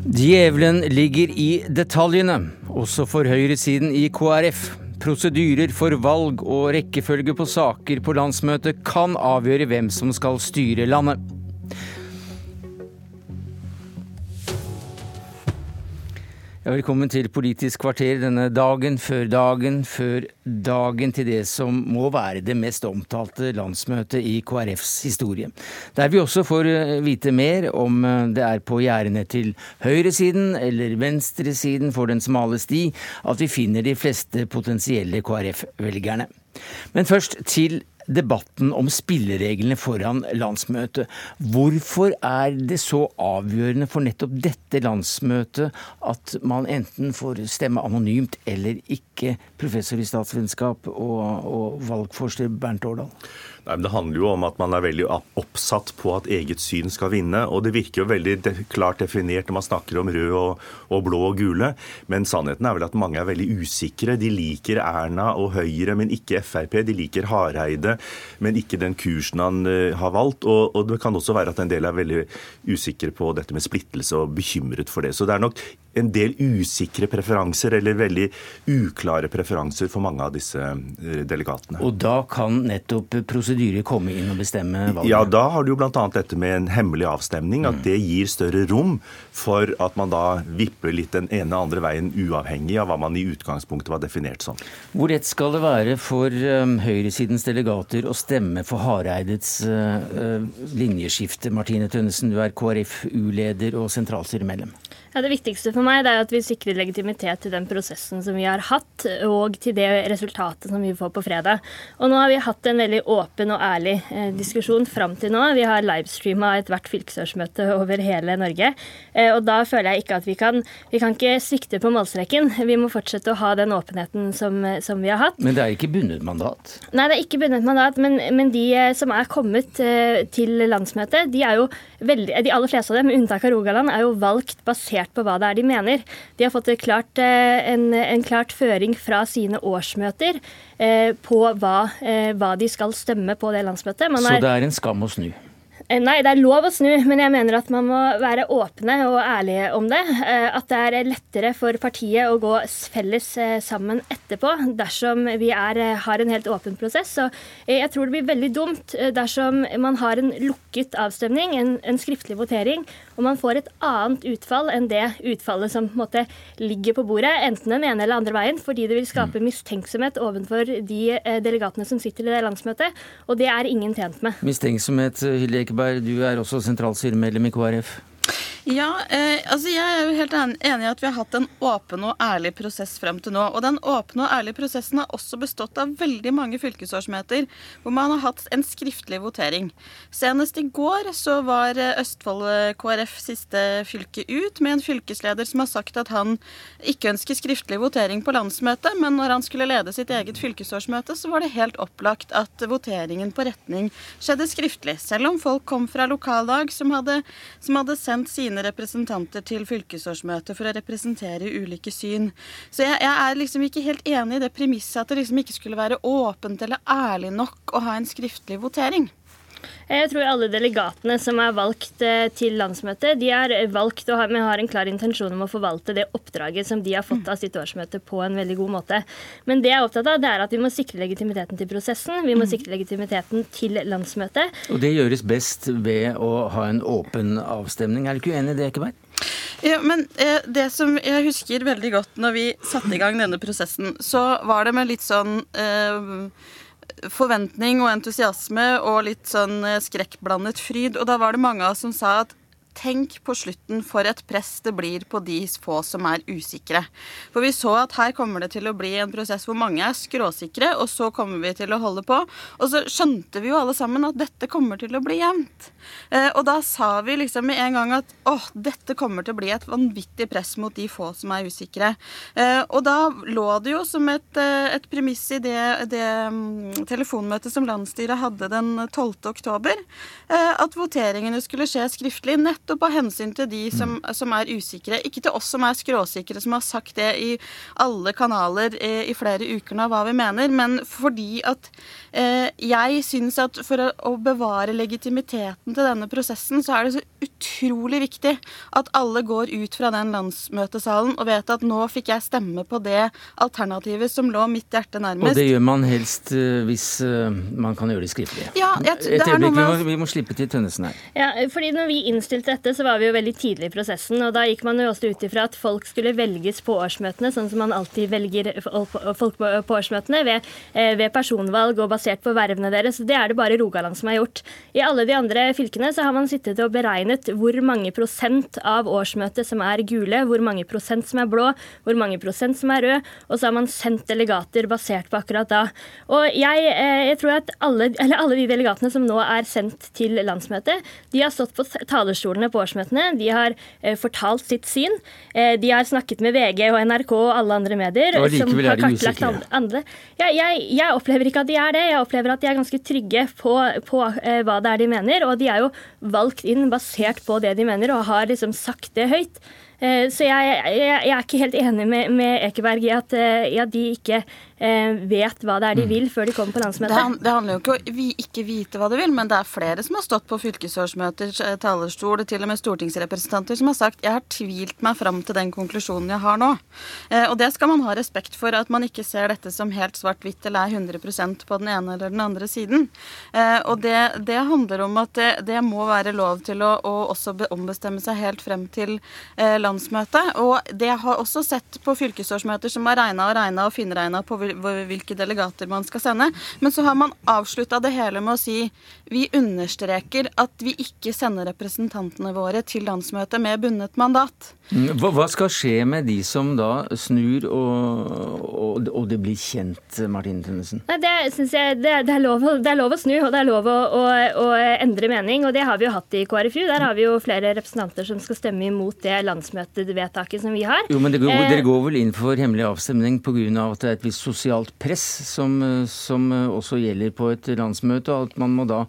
Djevelen ligger i detaljene, også for høyresiden i KrF. Prosedyrer for valg og rekkefølge på saker på landsmøtet kan avgjøre hvem som skal styre landet. Velkommen til Politisk kvarter denne dagen før dagen før dagen til det som må være det mest omtalte landsmøtet i KrFs historie. Der vi også får eh, vite mer om eh, det er på gjerdene til høyresiden eller venstresiden for den smale sti at vi finner de fleste potensielle KrF-velgerne. Men først til debatten om spillereglene foran landsmøtet. Hvorfor er det så avgjørende for nettopp dette landsmøtet at man enten får stemme anonymt eller ikke? Professor i statsvitenskap og, og valgforsker Bernt Årdal. Nei, men Det handler jo om at man er veldig oppsatt på at eget syn skal vinne. og Det virker jo veldig de klart definert når man snakker om rød og, og, blå og gule. Men sannheten er vel at mange er veldig usikre. De liker Erna og Høyre, men ikke Frp. De liker Hareide, men ikke den kursen han uh, har valgt. Og, og, det kan også være at en del er veldig usikre på dette med splittelse og bekymret for det. Så det er nok en del usikre preferanser, eller veldig uklare preferanser for mange av disse uh, delegatene. Og da kan nettopp prosedyrer komme inn og bestemme valget? Ja, da har du jo bl.a. dette med en hemmelig avstemning. At mm. det gir større rom for at man da vipper litt den ene og andre veien, uavhengig av hva man i utgangspunktet var definert som. Hvor rett skal det være for um, høyresidens delegater å stemme for Hareides uh, uh, linjeskifte? Martine Tønnesen, du er KrFU-leder og sentralstyremedlem. Ja, Det viktigste for meg er at vi sikrer legitimitet til den prosessen som vi har hatt, og til det resultatet som vi får på fredag. Og nå har vi hatt en veldig åpen og ærlig eh, diskusjon fram til nå. Vi har livestreama ethvert fylkesårsmøte over hele Norge. Eh, og da føler jeg ikke at vi kan Vi kan ikke svikte på målstreken. Vi må fortsette å ha den åpenheten som, som vi har hatt. Men det er ikke bundet mandat? Nei, det er ikke bundet mandat. Men, men de eh, som er kommet til landsmøtet, de er jo veldig De aller fleste av dem, med unntak av Rogaland, er jo valgt basert basert på hva det er de mener. De har fått klart, eh, en, en, klart føring fra sine årsmøter eh, på hva, eh, hva, de skal stemme på det landsmøtet. Man Så det er en skam å snu? Eh, nei, det er lov å snu, men jeg mener at man må være åpne og ærlige om det. Eh, at det er lettere for partiet å gå felles eh, sammen etterpå dersom vi er, har en helt åpen prosess. Så jeg tror det blir veldig dumt dersom man har en lukket avstemning, en, en skriftlig votering, og man får et annet utfall enn det utfallet som måte ligger på bordet, enten den ene eller andre veien, fordi det vil skape mm. mistenksomhet overfor de delegatene som sitter i det landsmøtet, og det er ingen tjent med. Mistenksomhet, Hilde Ekeberg Solberg, du er også sentralstyremedlem i KrF. Ja, eh, altså jeg er jo helt enig i at vi har hatt en åpen og ærlig prosess frem til nå. Og den åpne og ærlige prosessen har også bestått av veldig mange fylkesårsmøter hvor man har hatt en skriftlig votering. Senest i går så var eh, Østfold eh, KrF siste fylke ut med en fylkesleder som har sagt at han ikke ønsker skriftlig votering på landsmøtet, men når han skulle lede sitt eget fylkesårsmøte, så var det helt opplagt at voteringen på retning skjedde skriftlig. Selv om folk kom fra lokallag som hadde, som hadde sendt sine sine representanter til fylkesårsmøtet for å representere ulike syn. Så jeg, jeg er liksom ikke helt enig i det premisset at det liksom ikke skulle være åpent eller ærlig nok å ha en skriftlig votering. Jeg tror alle delegatene som er valgt eh, til landsmøtet, de er valgt og har, har, en klar intensjon om å forvalte det oppdraget som de har fått av sitt årsmøte på en veldig god måte. Men det jeg er opptatt av, det er at vi må sikre legitimiteten til prosessen. Vi må mm. sikre legitimiteten til landsmøtet. Og det gjøres best ved å ha en åpen avstemning. Er du ikke uenig i det, Ekeberg? Ja, men eh, det som jeg husker veldig godt når vi satte i gang denne prosessen, så var det med litt sånn eh, forventning og entusiasme og litt sånn eh, skrekkblandet fryd. Og da var det mange av oss som sa at tenk på slutten for et press det blir på de få som er usikre. For vi så at her kommer det til å bli en prosess hvor mange er skråsikre, og så kommer vi til å holde på. Og så skjønte vi jo alle sammen at dette kommer til å bli jevnt. Eh, og da sa vi liksom med en gang at åh, dette kommer til å bli et vanvittig press mot de få som er usikre. Eh, og da lå det jo som et, eh, et premiss i det, det um, telefonmøtet som landsstyret hadde den 12. oktober, at voteringene skulle skje skriftlig. nettopp nettopp av hensyn til de som, mm. som, er usikre. Ikke til oss som er skråsikre, som har sagt det i alle kanaler i, i flere uker nå, hva vi mener, men fordi at eh, jeg syns at for å, å, bevare legitimiteten til denne prosessen, så er det så utrolig viktig at alle går ut fra den landsmøtesalen og vet at nå fikk jeg stemme på det alternativet som lå mitt hjerte nærmest. Og det gjør man helst uh, hvis uh, man kan gjøre det skriftlig. Ja, jeg, Et øyeblikk, vi, må, vi må slippe til Tønnesen her. Ja, fordi når vi innstilte dette, så var vi jo veldig tidlig i prosessen. Og da gikk man jo også ut ifra at folk skulle velges på årsmøtene, sånn som man alltid velger folk på årsmøtene, ved, eh, ved personvalg og basert på vervene deres. Det er det bare Rogaland som har gjort. I alle de andre fylkene så har man sittet og beregnet hvor mange prosent av årsmøtet som er gule, hvor mange prosent som er blå, hvor mange prosent som er rød, og så har man sendt delegater basert på akkurat da. Og jeg, eh, jeg tror at alle, alle de delegatene som nå er sendt til landsmøtet, de har stått på talerstolene på årsmøtene, de har eh, fortalt sitt syn, eh, de har snakket med VG og NRK og alle andre medier. Og likevel er de usikre. Andre. Ja, jeg, jeg, opplever ikke at de er det. Jeg opplever at de er ganske trygge på, på hva det er de mener, og de er jo valgt inn basert på det de mener, og har liksom sagt det høyt. Så jeg, jeg, jeg, er ikke helt enig med, med Ekeberg i at, i at de ikke Eh, vet hva det er de mm. vil før de kommer på landsmøtet. Det, det handler jo ikke om å ikke vite hva de vil, men det er flere som har stått på fylkesårsmøters eh, talerstol, til og med stortingsrepresentanter, som har sagt jeg har tvilt meg fram til den konklusjonen jeg har nå. Eh, og det skal man ha respekt for, at man ikke ser dette som helt svart-hvitt eller er 100% på den ene eller den andre siden. Og det, det handler om at det, det, må være lov til å, å også ombestemme seg helt frem til landsmøtet. Og det har også sett på fylkesårsmøter som har regna og regna og finregna på hvilke delegater man skal sende. Men så har man avslutta det hele med å si vi understreker at vi ikke sender representantene våre til landsmøtet med bundet mandat. Mm, hva, hva skal skje med de som da snur og, og, og det blir kjent, Martine Tønnesen? Det det, det, er lov, det, er lov, å snu, og det er lov å, å, å, endre mening. Og det har vi jo hatt i KrFU. Der har vi jo flere representanter som skal stemme imot det landsmøtevedtaket som vi har. Jo, men går, eh, Dere går vel inn for hemmelig avstemning pga. at det er et visst sosialt press som, som også gjelder på et landsmøte, og at man må da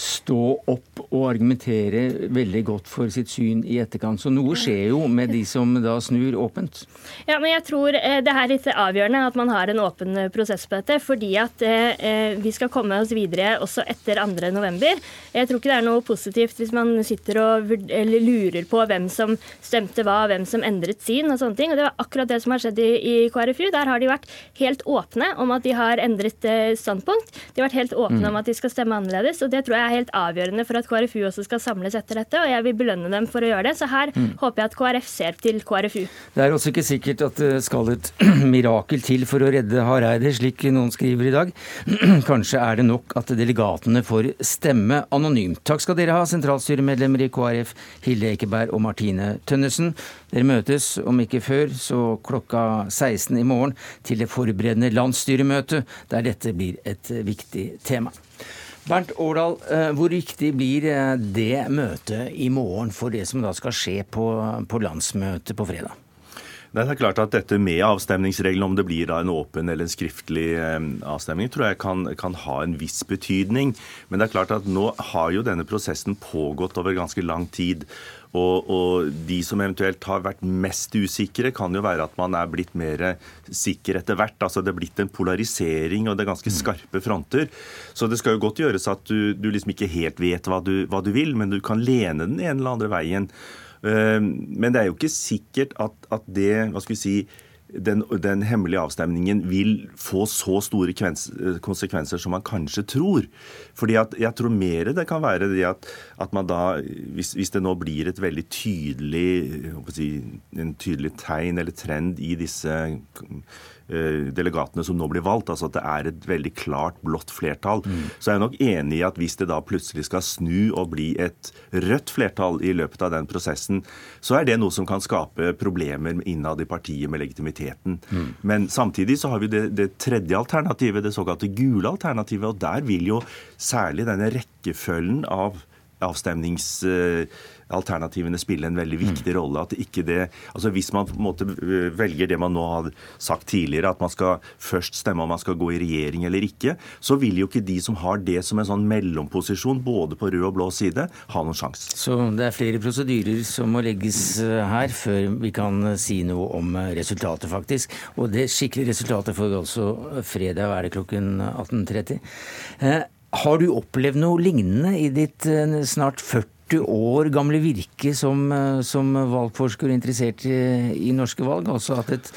stå opp og argumentere veldig godt for sitt syn i etterkant. Så noe skjer jo med de som da snur åpent. Ja, men jeg tror eh, det er litt avgjørende at man har en åpen eh, prosess på dette. Fordi at eh, vi skal komme oss videre også etter 2.11. Jeg tror ikke det er noe positivt hvis man sitter og lurer på hvem som stemte hva, hvem som endret syn og sånne ting. Og det var akkurat det som har skjedd i, i KrFU. Der har de vært helt åpne om at de har endret standpunkt. De har vært helt åpne mm. om at de skal stemme annerledes. og det tror jeg er helt avgjørende for at KrFU også skal samles etter dette, og jeg vil belønne dem for å gjøre det. Så her mm. håper jeg at KrF ser til KrFU. Det er også ikke sikkert at det skal et mirakel til for å redde Hareide, slik noen skriver i dag. Kanskje er det nok at delegatene får stemme anonymt. Takk skal dere ha, sentralstyremedlemmer i KrF Hilde Ekeberg og Martine Tønnesen. Dere møtes, om ikke før, så klokka 16 i morgen til det forberedende landsstyremøtet, der dette blir et viktig tema. Bernt Årdal, eh, hvor viktig blir eh, det møtet i morgen for det som da skal skje på, på landsmøtet på fredag? Det er klart at dette med avstemningsreglene, om det blir en åpen eller en skriftlig eh, avstemning, tror jeg kan, kan, ha en viss betydning. Men det er klart at nå har jo denne prosessen pågått over ganske lang tid. Og, og, de som eventuelt har vært mest usikre, kan jo være at man er blitt mer sikker etter hvert. Altså Det er blitt en polarisering, og det er ganske skarpe fronter. Så det skal jo godt gjøres at du, du liksom ikke helt vet hva du, hva du vil, men du kan lene den ene eller andre veien. Eh, men det er jo ikke sikkert at, at det hva skal vi si, den, den, hemmelige avstemningen vil få så store konsekvenser som man kanskje tror. Fordi at jeg tror mer det kan være det at, at man da, hvis, hvis, det nå blir et veldig tydelig si, en tydelig tegn eller trend i disse Eh, delegatene som nå blir valgt, altså at det er et veldig klart blått flertall. Mm. Så jeg er nok enig i at hvis det da plutselig skal snu og bli et rødt flertall i løpet av den prosessen, så er det noe som kan skape problemer innad i partiet med legitimiteten. Mm. Men samtidig så har vi det, det tredje alternativet, det såkalte gule alternativet, og der vil jo særlig denne rekkefølgen av avstemningsalternativene spille en veldig viktig rolle. At ikke det, altså Hvis man på en måte velger det man nå har sagt tidligere, at man skal først stemme om man skal gå i regjering eller ikke, så vil jo ikke de som har det som en sånn mellomposisjon, både på rød og blå side, ha noen sjanse. Så det er flere prosedyrer som må legges her før vi kan si noe om resultatet, faktisk. Og det skikkelige resultatet får vi også fredag, er det klokken 18.30. Har du opplevd noe lignende i ditt snart 40 år gamle virke som, som valgforsker interessert i, i, norske valg? Altså at et,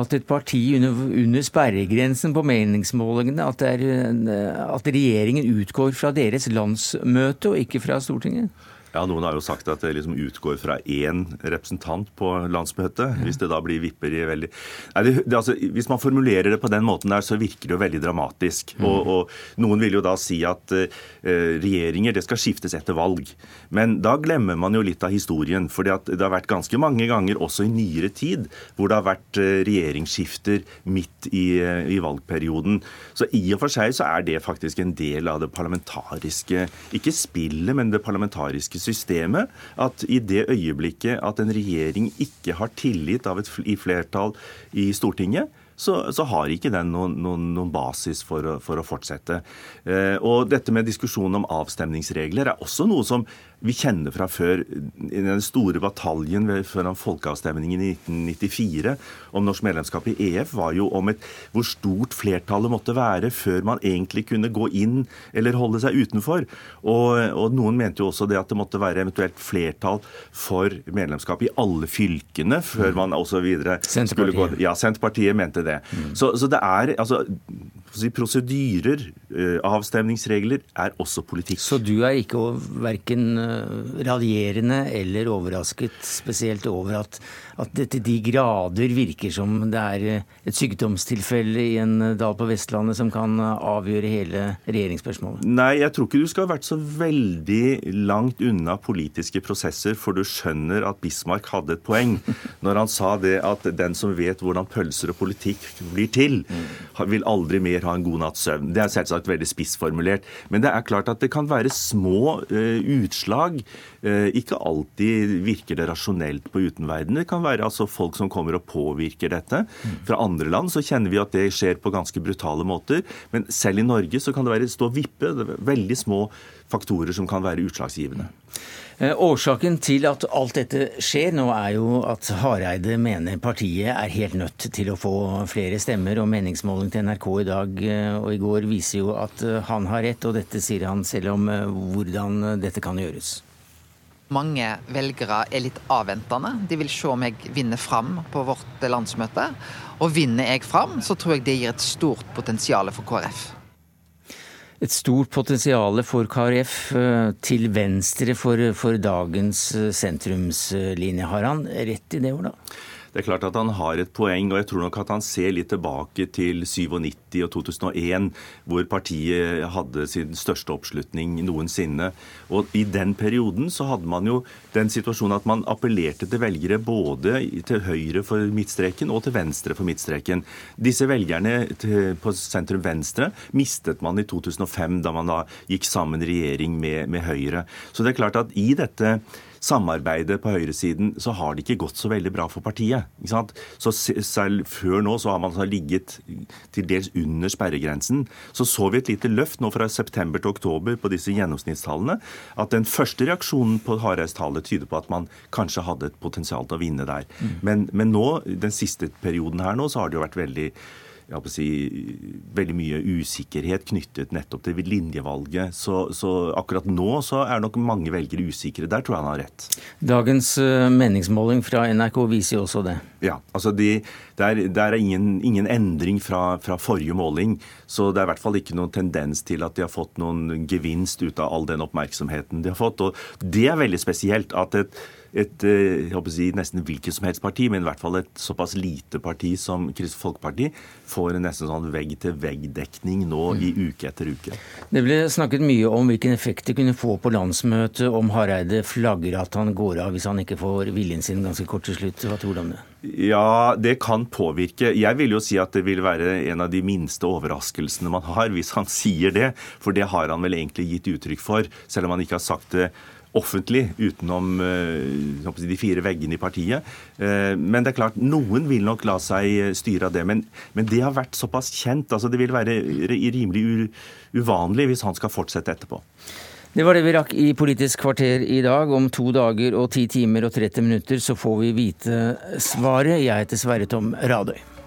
at et parti under, under, sperregrensen på meningsmålingene, at, er, at regjeringen utgår fra deres landsmøte og ikke fra Stortinget? Ja, Noen har jo sagt at det liksom utgår fra én representant på landsmøtet. Hvis det da blir vipper i veldig Nei, det, det, altså, Hvis man formulerer det på den måten der, så virker det jo veldig dramatisk. Mm. Og, og, Noen vil jo da si at uh, regjeringer det skal skiftes etter valg. Men da glemmer man jo litt av historien. For det har vært ganske mange ganger, også i nyere tid, hvor det har vært uh, regjeringsskifter midt i, uh, i, valgperioden. Så i og for seg så er det faktisk en del av det parlamentariske Ikke spillet, men det parlamentariske systemet at i det øyeblikket at en regjering ikke har tillit av et flertall i Stortinget, så, så, har ikke den noen, noen, noen basis for å, for å fortsette. Eh, og dette med diskusjonen om avstemningsregler er også noe som vi kjenner fra før. I den store bataljen foran folkeavstemningen i 1994 om norsk medlemskap i EF var jo om et, hvor stort flertallet måtte være før man egentlig kunne gå inn eller holde seg utenfor. Og, og noen mente jo også det at det måtte være eventuelt flertall for medlemskap i alle fylkene før man osv. skulle gå Ja, Senterpartiet mente det. Mm. Så, så, det er altså Prosedyrer, eh, avstemningsregler, er også politikk. Så du er ikke verken Eh, raljerende eller overrasket spesielt over at, at det til de grader virker som det er eh, et sykdomstilfelle i en eh, dal på Vestlandet som kan avgjøre hele regjeringsspørsmålet? Nei, jeg tror ikke du skal ha vært så veldig langt unna politiske prosesser, for du skjønner at Bismarck hadde et poeng når han sa det at den som vet hvordan pølser og politikk blir til, vil aldri mer ha en god natts søvn. Det er selvsagt veldig spissformulert, men det er klart at det kan være små uh, utslag lag. Eh, ikke alltid virker det rasjonelt på utenverdenen. Det kan være altså folk som kommer og påvirker dette. Fra andre land så kjenner vi at det skjer på ganske brutale måter. Men selv i Norge så kan det være stå vippe. Det er veldig små faktorer som kan være utslagsgivende. Eh, årsaken til at alt dette skjer nå, er jo at Hareide mener partiet er helt nødt til å få flere stemmer. Og meningsmåling til NRK i dag eh, og i går viser jo at eh, han har rett, og dette sier han selv om hvordan dette kan gjøres. Mange velgere er litt avventende. De vil se om jeg vinner fram på vårt landsmøte. Og vinner jeg fram, så tror jeg det gir et stort potensial for KrF et stort potensial for KrF eh, til venstre for, for dagens eh, sentrumslinje. Har han rett i det, Ola? Det er klart at han har et poeng, og jeg tror nok at han ser litt tilbake til 97 og 2001, hvor partiet hadde sin største oppslutning noensinne. Og i den perioden så hadde man jo den situasjonen at man appellerte til velgere både til høyre for midtstreken og til venstre for midtstreken. Disse velgerne på sentrum venstre mistet man i 2005, da man da gikk sammen regjering med, med Høyre. Så det er klart at i dette samarbeidet på høyresiden, så har det ikke gått så veldig bra for partiet. Så selv før nå så har man ligget til dels under sperregrensen. Så så vi et lite løft nå fra september til oktober på disse gjennomsnittstallene. At den første reaksjonen på Hareids tallet tyder på at man kanskje hadde et potensial til å vinne der. Mm. Men, men nå, den siste perioden her nå, så har det jo vært veldig si, veldig mye usikkerhet knyttet nettopp til linjevalget. Så, så, akkurat nå så er nok mange velgere usikre. Der tror jeg han har rett. Dagens eh, meningsmåling fra NRK viser jo også det. Ja, altså de, der, der, er ingen, ingen endring fra, fra, forrige måling. Så det er i hvert fall ikke noen tendens til at de har fått noen gevinst ut av all den oppmerksomheten de har fått. Og det er veldig spesielt at et et eh, jeg håper å si, nesten hvilket som helst parti, men i hvert fall et såpass lite parti som Kristelig Folkeparti, får en nesten sånn vegg-til-vegg-dekning nå i mm. uke etter uke. Det ble snakket mye om hvilken effekt det kunne få på landsmøtet om Hareide flagger at han går av hvis han ikke får viljen sin ganske kort til slutt. Hva tror du om det? Ja, det kan påvirke. Jeg vil jo si at det vil være en av de minste overraskelsene man har hvis han sier det. For det har han vel egentlig gitt uttrykk for, selv om han ikke har sagt det offentlig utenom uh, de fire veggene i partiet. Uh, men det er klart, noen vil nok la seg styre av det. Men, men det har vært såpass kjent. altså Det vil være rimelig uvanlig hvis han skal fortsette etterpå. Det var det vi rakk i Politisk kvarter i dag. Om to dager og ti timer og 30 minutter så får vi vite svaret. Jeg heter Sverre Tom Radøy.